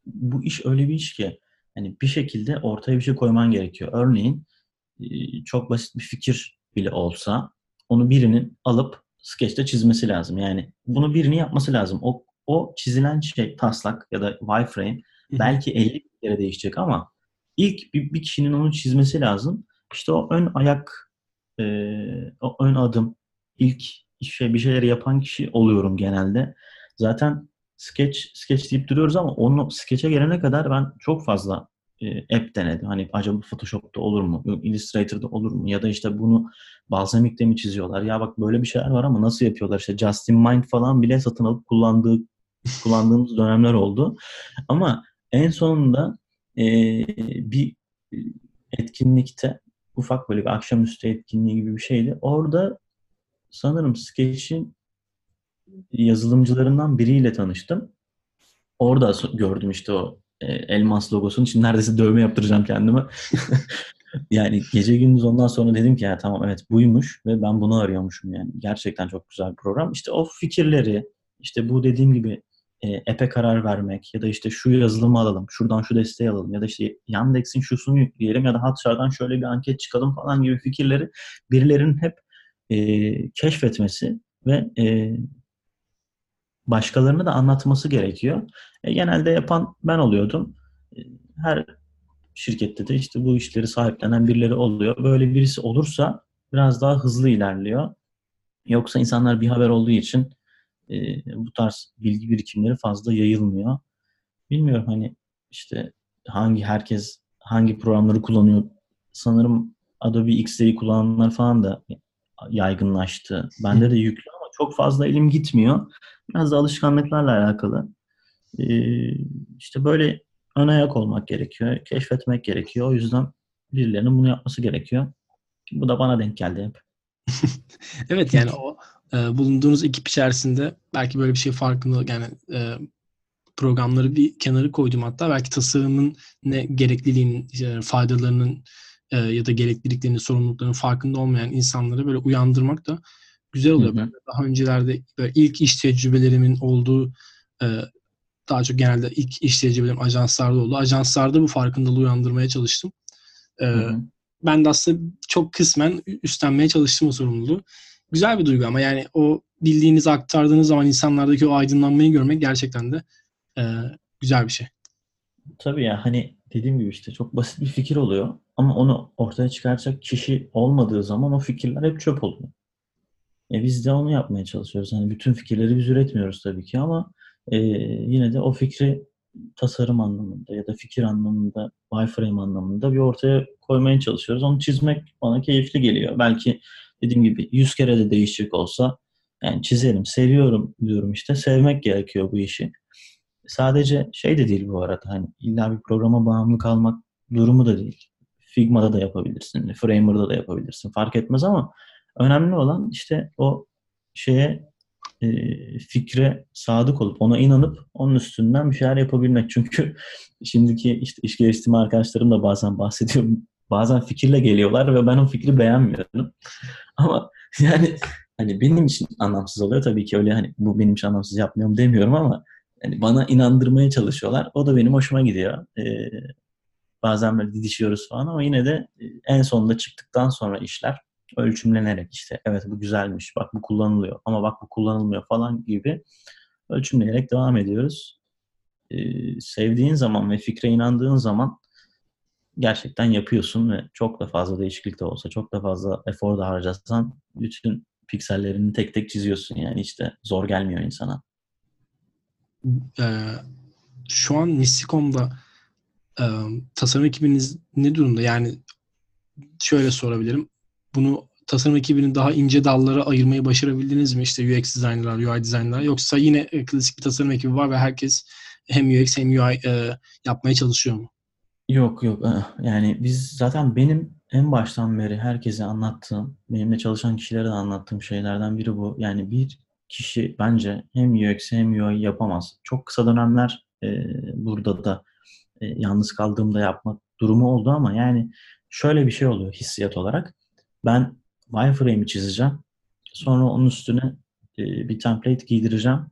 bu iş öyle bir iş ki hani bir şekilde ortaya bir şey koyman gerekiyor. Örneğin e, çok basit bir fikir bile olsa onu birinin alıp skeçte çizmesi lazım. Yani bunu birinin yapması lazım. O, o çizilen şey taslak ya da wireframe belki 50 kere değişecek ama ilk bir, bir kişinin onu çizmesi lazım. İşte o ön ayak, e, o ön adım, ilk şey bir şeyleri yapan kişi oluyorum genelde. Zaten sketch sketch deyip duruyoruz ama onu sketch'e gelene kadar ben çok fazla e, app denedim. Hani acaba Photoshop'ta olur mu? Illustrator'da olur mu? Ya da işte bunu Balsamic'te mi çiziyorlar? Ya bak böyle bir şeyler var ama nasıl yapıyorlar? İşte Justin Mind falan bile satın alıp kullandığı kullandığımız dönemler oldu. Ama en sonunda e, bir etkinlikte ufak böyle bir akşamüstü etkinliği gibi bir şeydi. Orada sanırım Sketch'in yazılımcılarından biriyle tanıştım. Orada gördüm işte o e, elmas logosunu. Şimdi neredeyse dövme yaptıracağım kendime. yani gece gündüz ondan sonra dedim ki ya tamam evet buymuş ve ben bunu arıyormuşum yani. Gerçekten çok güzel bir program. İşte o fikirleri işte bu dediğim gibi e, app'e karar vermek ya da işte şu yazılımı alalım, şuradan şu desteği alalım ya da işte Yandex'in şusunu yükleyelim ya da Hotjar'dan şöyle bir anket çıkalım falan gibi fikirleri birilerinin hep e, keşfetmesi ve e, başkalarını da anlatması gerekiyor. E, genelde yapan ben oluyordum. E, her şirkette de işte bu işleri sahiplenen birileri oluyor. Böyle birisi olursa biraz daha hızlı ilerliyor. Yoksa insanlar bir haber olduğu için e, bu tarz bilgi birikimleri fazla yayılmıyor. Bilmiyorum hani işte hangi herkes hangi programları kullanıyor. Sanırım Adobe XD'yi kullananlar falan da yaygınlaştı. Bende de yüklü ama çok fazla elim gitmiyor. Biraz da alışkanlıklarla alakalı. Ee, işte böyle ön ayak olmak gerekiyor. Keşfetmek gerekiyor. O yüzden birilerinin bunu yapması gerekiyor. Bu da bana denk geldi hep. evet yani o e, bulunduğunuz ekip içerisinde belki böyle bir şey farkında yani e, programları bir kenara koydum hatta belki tasarımın ne gerekliliğinin e, faydalarının e, ya da gerekliliklerinin sorumluluklarının farkında olmayan insanları böyle uyandırmak da güzel oluyor. Hı hı. Daha öncelerde böyle ilk iş tecrübelerimin olduğu e, daha çok genelde ilk iş tecrübelerim ajanslarda oldu. Ajanslarda bu farkındalığı uyandırmaya çalıştım. E, hı hı. Ben de aslında çok kısmen üstlenmeye çalıştım o sorumluluğu. Güzel bir duygu ama yani o bildiğinizi aktardığınız zaman insanlardaki o aydınlanmayı görmek gerçekten de e, güzel bir şey. Tabii ya hani dediğim gibi işte çok basit bir fikir oluyor ama onu ortaya çıkaracak kişi olmadığı zaman o fikirler hep çöp oluyor. E biz de onu yapmaya çalışıyoruz. Hani bütün fikirleri biz üretmiyoruz tabii ki ama e, yine de o fikri tasarım anlamında ya da fikir anlamında, wireframe anlamında bir ortaya koymaya çalışıyoruz. Onu çizmek bana keyifli geliyor. Belki dediğim gibi yüz kere de değişecek olsa yani çizelim, seviyorum diyorum işte. Sevmek gerekiyor bu işi. Sadece şey de değil bu arada. Hani illa bir programa bağımlı kalmak durumu da değil. Figma'da da yapabilirsin, Framer'da da yapabilirsin. Fark etmez ama önemli olan işte o şeye e, fikre sadık olup ona inanıp onun üstünden bir şeyler yapabilmek. Çünkü şimdiki işte iş geliştirme arkadaşlarım da bazen bahsediyorum. Bazen fikirle geliyorlar ve ben o fikri beğenmiyorum. ama yani hani benim için anlamsız oluyor tabii ki öyle hani bu benim için anlamsız yapmıyorum demiyorum ama yani bana inandırmaya çalışıyorlar. O da benim hoşuma gidiyor. Ee, bazen böyle didişiyoruz falan ama yine de en sonunda çıktıktan sonra işler ölçümlenerek işte evet bu güzelmiş, bak bu kullanılıyor ama bak bu kullanılmıyor falan gibi ölçümleyerek devam ediyoruz. Ee, sevdiğin zaman ve fikre inandığın zaman gerçekten yapıyorsun ve çok da fazla değişiklik de olsa, çok da fazla efor da harcasan bütün piksellerini tek tek çiziyorsun yani işte zor gelmiyor insana. Ee, şu an Nisikom'da e, tasarım ekibiniz ne durumda? Yani şöyle sorabilirim bunu tasarım ekibinin daha ince dallara ayırmayı başarabildiniz mi? İşte UX designerlar, UI designerlar yoksa yine e, klasik bir tasarım ekibi var ve herkes hem UX hem UI e, yapmaya çalışıyor mu? Yok yok ıh. yani biz zaten benim en baştan beri herkese anlattığım, benimle çalışan kişilere de anlattığım şeylerden biri bu. Yani bir kişi bence hem UX hem UI yapamaz. Çok kısa dönemler e, burada da e, yalnız kaldığımda yapmak durumu oldu ama yani şöyle bir şey oluyor hissiyat olarak. Ben wireframe'i çizeceğim. Sonra onun üstüne e, bir template giydireceğim.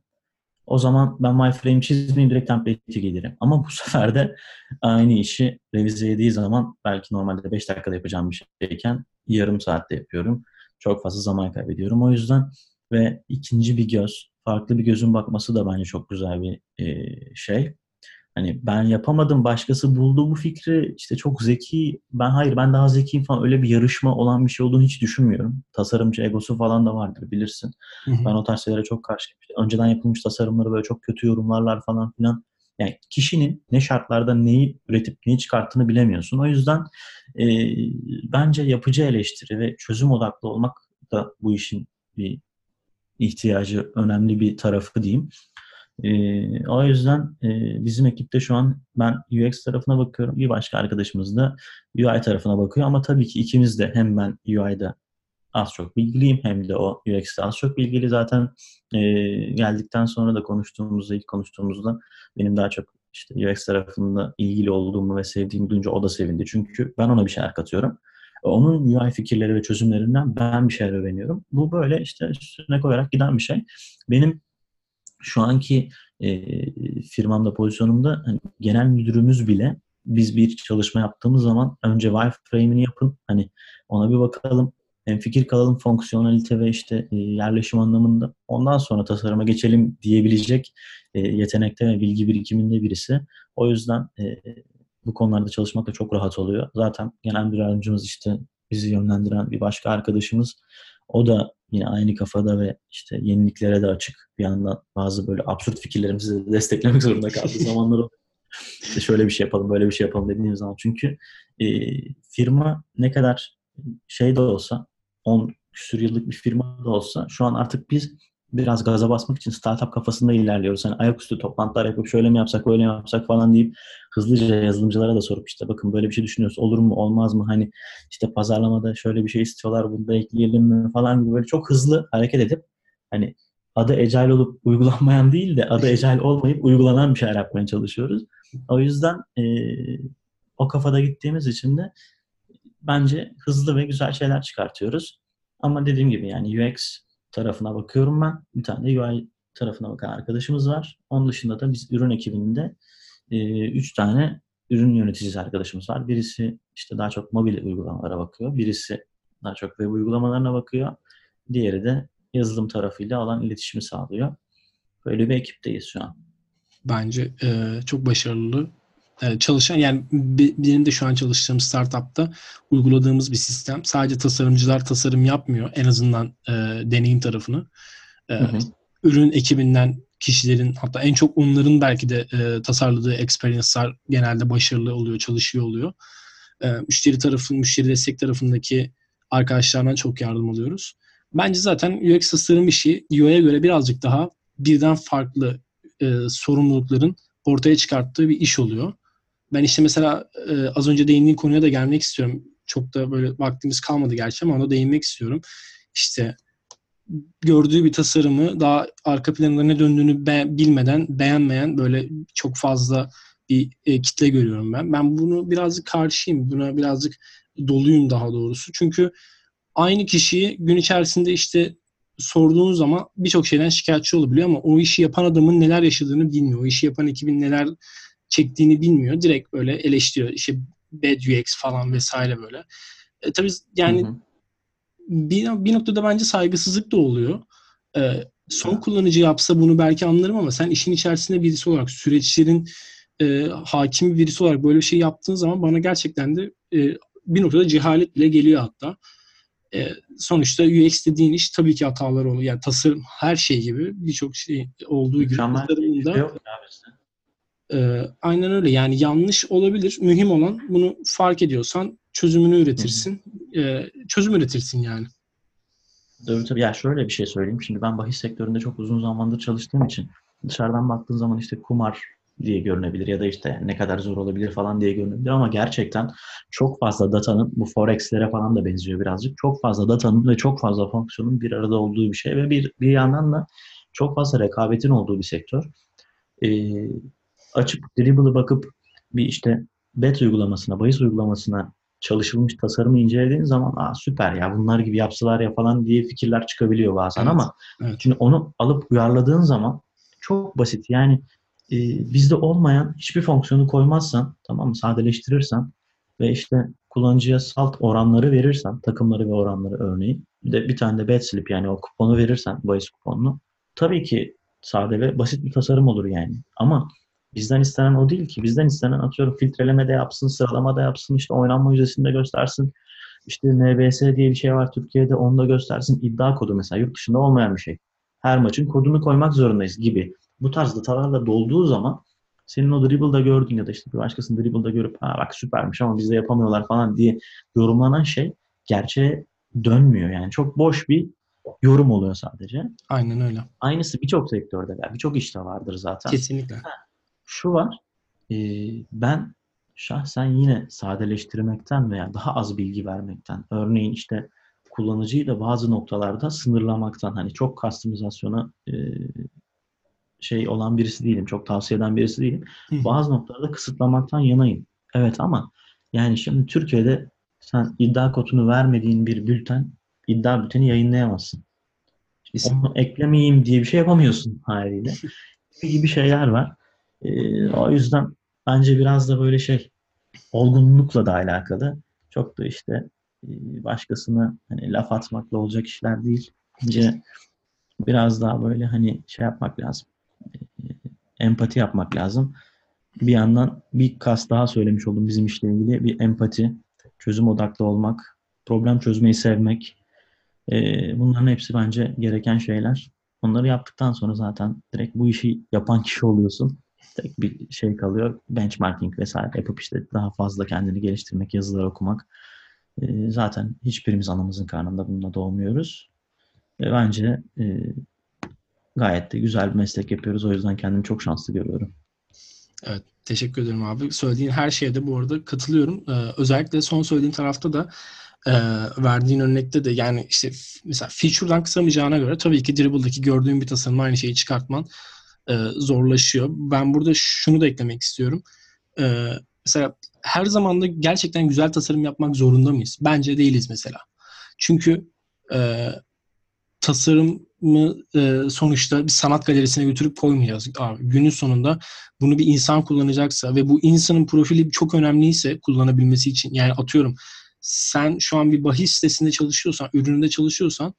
O zaman ben wireframe çizmeyeyim direkt template'i giydiririm. Ama bu sefer de aynı işi revize ediği zaman belki normalde 5 dakikada yapacağım bir şeyken yarım saatte yapıyorum. Çok fazla zaman kaybediyorum. O yüzden ve ikinci bir göz, farklı bir gözün bakması da bence çok güzel bir e, şey. Hani ben yapamadım başkası buldu bu fikri işte çok zeki ben hayır ben daha zekiyim falan öyle bir yarışma olan bir şey olduğunu hiç düşünmüyorum. Tasarımcı egosu falan da vardır bilirsin. Hı hı. Ben o tarz şeylere çok karşıyım. İşte önceden yapılmış tasarımları böyle çok kötü yorumlarlar falan filan. Yani kişinin ne şartlarda neyi üretip neyi çıkarttığını bilemiyorsun. O yüzden e, bence yapıcı eleştiri ve çözüm odaklı olmak da bu işin bir ihtiyacı önemli bir tarafı diyeyim. E, o yüzden e, bizim ekipte şu an ben UX tarafına bakıyorum. Bir başka arkadaşımız da UI tarafına bakıyor. Ama tabii ki ikimiz de hem ben UI'da az çok bilgiliyim hem de o UX'te az çok bilgili. Zaten e, geldikten sonra da konuştuğumuzda, ilk konuştuğumuzda benim daha çok işte UX tarafında ilgili olduğumu ve sevdiğimi duyunca o da sevindi. Çünkü ben ona bir şeyler katıyorum. Onun UI fikirleri ve çözümlerinden ben bir şeyler öğreniyorum. Bu böyle işte üstüne koyarak giden bir şey. Benim şu anki e, firmamda, pozisyonumda hani genel müdürümüz bile biz bir çalışma yaptığımız zaman önce wireframe'ini yapın. Hani ona bir bakalım. Hem fikir kalalım fonksiyonelite ve işte yerleşim anlamında. Ondan sonra tasarıma geçelim diyebilecek yetenekte ve bilgi birikiminde birisi. O yüzden bu konularda çalışmak da çok rahat oluyor. Zaten genel müdür yardımcımız işte bizi yönlendiren bir başka arkadaşımız. O da yine aynı kafada ve işte yeniliklere de açık. Bir yandan bazı böyle absürt fikirlerimizi de desteklemek zorunda kaldığı zamanlar. İşte şöyle bir şey yapalım, böyle bir şey yapalım dediğimiz zaman. Çünkü e, firma ne kadar şey de olsa, 10 küsur yıllık bir firma da olsa şu an artık biz biraz gaza basmak için startup kafasında ilerliyoruz. Hani ayaküstü toplantılar yapıp şöyle mi yapsak, böyle mi yapsak falan deyip hızlıca yazılımcılara da sorup işte bakın böyle bir şey düşünüyoruz. Olur mu, olmaz mı? Hani işte pazarlamada şöyle bir şey istiyorlar, bunu da ekleyelim mi falan gibi böyle çok hızlı hareket edip hani adı Agile olup uygulanmayan değil de adı Agile olmayıp uygulanan bir şeyler yapmaya çalışıyoruz. O yüzden e, o kafada gittiğimiz için de bence hızlı ve güzel şeyler çıkartıyoruz. Ama dediğim gibi yani UX tarafına bakıyorum ben. Bir tane UI tarafına bakan arkadaşımız var. Onun dışında da biz ürün ekibinde e, üç tane ürün yöneticisi arkadaşımız var. Birisi işte daha çok mobil uygulamalara bakıyor. Birisi daha çok web uygulamalarına bakıyor. Diğeri de yazılım tarafıyla olan iletişimi sağlıyor. Böyle bir ekipteyiz şu an. Bence e, çok başarılı. E, çalışan yani benim de şu an çalıştığım startupta uyguladığımız bir sistem. Sadece tasarımcılar tasarım yapmıyor. En azından e, deneyim tarafını. E, hı hı. Ürün ekibinden kişilerin hatta en çok onların belki de e, tasarladığı experience'lar genelde başarılı oluyor, çalışıyor oluyor. E, müşteri tarafı, müşteri destek tarafındaki arkadaşlardan çok yardım alıyoruz. Bence zaten UX tasarım işi UI'ye göre birazcık daha birden farklı e, sorumlulukların ortaya çıkarttığı bir iş oluyor. Ben işte mesela e, az önce değindiğin konuya da gelmek istiyorum. Çok da böyle vaktimiz kalmadı gerçi ama ona değinmek istiyorum. İşte gördüğü bir tasarımı daha arka planında ne döndüğünü be- bilmeden beğenmeyen böyle çok fazla bir e, kitle görüyorum ben. Ben bunu birazcık karşıyım. Buna birazcık doluyum daha doğrusu. Çünkü aynı kişiyi gün içerisinde işte sorduğunuz zaman birçok şeyden şikayetçi olabiliyor ama o işi yapan adamın neler yaşadığını bilmiyor. O işi yapan ekibin neler çektiğini bilmiyor. Direkt böyle eleştiriyor. İşte bad UX falan vesaire böyle. E, tabii yani hı hı. Bir, bir noktada bence saygısızlık da oluyor. E, son kullanıcı yapsa bunu belki anlarım ama sen işin içerisinde birisi olarak süreçlerin e, hakim birisi olarak böyle bir şey yaptığın zaman bana gerçekten de e, bir noktada cehalet bile geliyor hatta. E, sonuçta UX dediğin iş tabii ki hatalar oluyor. Yani tasarım her şey gibi birçok şey olduğu gibi tasarımında şey e, aynen öyle. Yani yanlış olabilir. Mühim olan bunu fark ediyorsan çözümünü üretirsin. E, çözüm üretirsin yani. Tabii tabii. Ya şöyle bir şey söyleyeyim. Şimdi ben bahis sektöründe çok uzun zamandır çalıştığım için dışarıdan baktığın zaman işte kumar diye görünebilir ya da işte ne kadar zor olabilir falan diye görünebilir ama gerçekten çok fazla datanın bu forexlere falan da benziyor birazcık. Çok fazla datanın ve çok fazla fonksiyonun bir arada olduğu bir şey ve bir bir yandan da çok fazla rekabetin olduğu bir sektör. Ee, açıp dribble'ı bakıp bir işte bet uygulamasına, bahis uygulamasına çalışılmış tasarımı incelediğin zaman Aa, süper ya bunlar gibi yapsalar ya falan diye fikirler çıkabiliyor bazen Evet, ama evet. şimdi onu alıp uyarladığın zaman çok basit. Yani e, bizde olmayan hiçbir fonksiyonu koymazsan tamam mı sadeleştirirsen ve işte kullanıcıya salt oranları verirsen takımları ve oranları örneğin bir de bir tane de bet slip yani o kuponu verirsen bahis kuponunu tabii ki sade ve basit bir tasarım olur yani. Ama bizden istenen o değil ki. Bizden istenen atıyorum filtreleme de yapsın, sıralama da yapsın, işte oynanma yüzdesini de göstersin. İşte NBS diye bir şey var Türkiye'de onu da göstersin. İddia kodu mesela yurt dışında olmayan bir şey. Her maçın kodunu koymak zorundayız gibi. Bu tarz datalarla dolduğu zaman senin o dribble'da gördüğün ya da işte bir başkasının dribble'da görüp ha bak süpermiş ama bizde yapamıyorlar falan diye yorumlanan şey gerçeğe dönmüyor. Yani çok boş bir yorum oluyor sadece. Aynen öyle. Aynısı birçok sektörde var. Birçok işte vardır zaten. Kesinlikle. Şu var. e, ben şahsen yine sadeleştirmekten veya daha az bilgi vermekten örneğin işte kullanıcıyı da bazı noktalarda sınırlamaktan hani çok customizasyona e, şey olan birisi değilim. Çok tavsiye eden birisi değilim. Hı. Bazı noktalarda kısıtlamaktan yanayım. Evet ama yani şimdi Türkiye'de sen iddia kodunu vermediğin bir bülten iddia bülteni yayınlayamazsın. Kesin. Onu eklemeyeyim diye bir şey yapamıyorsun haliyle. gibi şeyler var. Ee, o yüzden bence biraz da böyle şey olgunlukla da alakalı. Çok da işte e, başkasına hani laf atmakla olacak işler değil. Bence biraz daha böyle hani şey yapmak lazım. Ee, empati yapmak lazım. Bir yandan bir kas daha söylemiş oldum bizim işle ilgili. Bir empati, çözüm odaklı olmak, problem çözmeyi sevmek. Ee, bunların hepsi bence gereken şeyler. Onları yaptıktan sonra zaten direkt bu işi yapan kişi oluyorsun. Tek bir şey kalıyor. Benchmarking vesaire yapıp işte daha fazla kendini geliştirmek, yazılar okumak. Ee, zaten hiçbirimiz anamızın karnında bununla doğmuyoruz. Bence e, gayet de güzel bir meslek yapıyoruz. O yüzden kendimi çok şanslı görüyorum. Evet, teşekkür ederim abi. Söylediğin her şeye de bu arada katılıyorum. Ee, özellikle son söylediğin tarafta da e, verdiğin örnekte de yani işte mesela feature'dan kısamayacağına göre tabii ki Dribble'daki gördüğün bir tasarımla aynı şeyi çıkartman e, zorlaşıyor. Ben burada şunu da eklemek istiyorum. E, mesela her zaman da gerçekten güzel tasarım yapmak zorunda mıyız? Bence değiliz mesela. Çünkü e, tasarımı e, sonuçta bir sanat galerisine götürüp koymayacağız. Abi, günün sonunda bunu bir insan kullanacaksa ve bu insanın profili çok önemliyse kullanabilmesi için yani atıyorum sen şu an bir bahis sitesinde çalışıyorsan, ürününde çalışıyorsan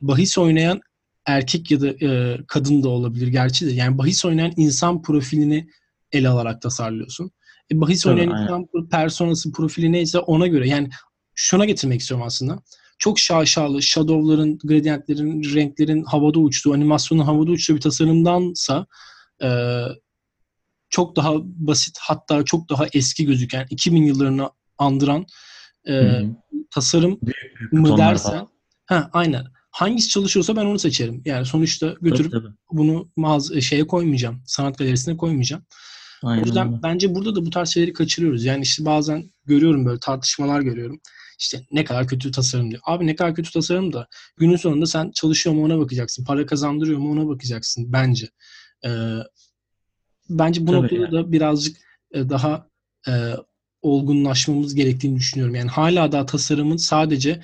bahis oynayan erkek ya da e, kadın da olabilir gerçi de. Yani bahis oynayan insan profilini ele alarak tasarlıyorsun. E, bahis Tabii, oynayan aynen. insan personası profili neyse ona göre. Yani şuna getirmek istiyorum aslında. Çok şaşalı, shadow'ların, gradientlerin, renklerin havada uçtuğu, animasyonun havada uçtuğu bir tasarımdansa e, çok daha basit hatta çok daha eski gözüken 2000 yıllarını andıran e, tasarım Büyük mı dersen ha aynen hangisi çalışıyorsa ben onu seçerim. Yani sonuçta götürüp Tabii, tabii. bunu mağaza şeye koymayacağım. Sanat galerisine koymayacağım. Aynen O yüzden bence burada da bu tarz şeyleri kaçırıyoruz. Yani işte bazen görüyorum böyle tartışmalar görüyorum. İşte ne kadar kötü tasarım diyor. Abi ne kadar kötü tasarım da günün sonunda sen çalışıyor mu ona bakacaksın. Para kazandırıyor mu ona bakacaksın bence. Ee, bence bu Tabii noktada yani. da birazcık e, daha e, olgunlaşmamız gerektiğini düşünüyorum. Yani hala daha tasarımın sadece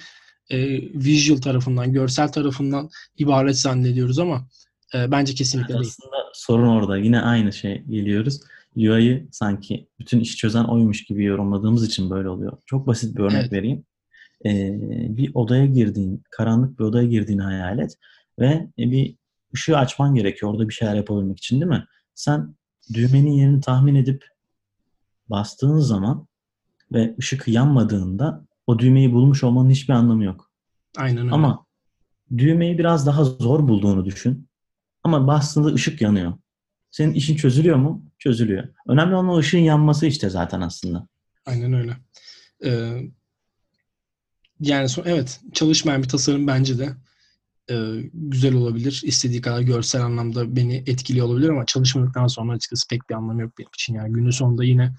e, visual tarafından, görsel tarafından ibaret zannediyoruz ama e, bence kesinlikle değil. Aslında sorun orada. Yine aynı şey geliyoruz. UI'yı sanki bütün işi çözen oymuş gibi yorumladığımız için böyle oluyor. Çok basit bir örnek Evet. vereyim. Ee, bir odaya girdiğin, karanlık bir odaya girdiğini hayal et ve e, bir ışığı açman gerekiyor orada bir şeyler yapabilmek için değil mi? Sen düğmenin yerini tahmin edip bastığın zaman ve ışık yanmadığında o düğmeyi bulmuş olmanın hiçbir anlamı yok. Aynen öyle. Ama düğmeyi biraz daha zor bulduğunu düşün. Ama bastığında ışık yanıyor. Senin işin çözülüyor mu? Çözülüyor. Önemli olan o ışığın yanması işte zaten aslında. Aynen öyle. Ee, yani son, evet çalışmayan bir tasarım bence de e, güzel olabilir. İstediği kadar görsel anlamda beni etkiliyor olabilir ama çalışmadıktan sonra açıkçası pek bir anlamı yok benim için. Yani günün sonunda yine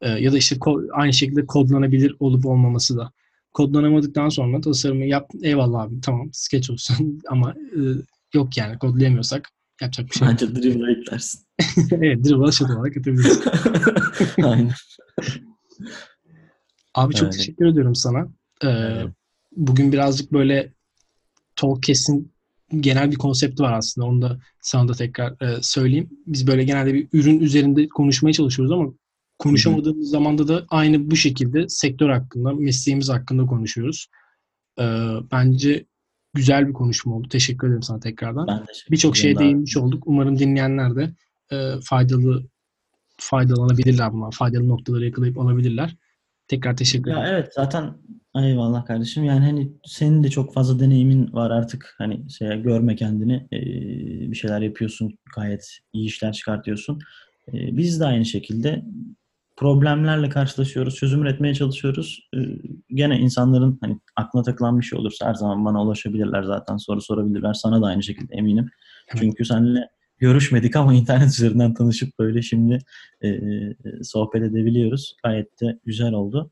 e, ya da işte ko- aynı şekilde kodlanabilir olup olmaması da. Kodlanamadıktan sonra tasarımı yap eyvallah abi tamam sketch olsun ama e, yok yani kodlayamıyorsak yapacak bir şey yok. Bence dribble'a eklersin. evet dribble'a shot olarak atabiliriz. Aynen. Abi çok Öyle. teşekkür ediyorum sana. Ee, Evet. Bugün birazcık böyle Talkcast'in genel bir konsepti var aslında. Onu da sana da tekrar e, söyleyeyim. Biz böyle genelde bir ürün üzerinde konuşmaya çalışıyoruz ama konuşamadığımız zamanda da aynı bu şekilde sektör hakkında, mesleğimiz hakkında konuşuyoruz. Ee, bence güzel bir konuşma oldu. Teşekkür ederim sana tekrardan. Birçok şeye değinmiş olduk. Umarım dinleyenler de e, faydalı faydalanabilirler bunlar. Faydalı noktaları yakalayıp alabilirler. Tekrar teşekkür ederim. Ya evet zaten eyvallah kardeşim. Yani hani senin de çok fazla deneyimin var artık. Hani şey, görme kendini. Ee, bir şeyler yapıyorsun. Gayet iyi işler çıkartıyorsun. Ee, biz de aynı şekilde problemlerle karşılaşıyoruz. Çözüm üretmeye çalışıyoruz. Ee, gene insanların hani aklına takılan bir şey olursa her zaman bana ulaşabilirler zaten. Soru sorabilirler. Sana da aynı şekilde eminim. Çünkü seninle görüşmedik ama internet üzerinden tanışıp böyle şimdi e, e, sohbet edebiliyoruz. Gayet de güzel oldu.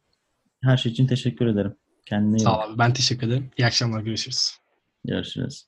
Her şey için teşekkür ederim. Kendine iyi Sağ ol abi. Ben teşekkür ederim. İyi akşamlar. Görüşürüz. Görüşürüz.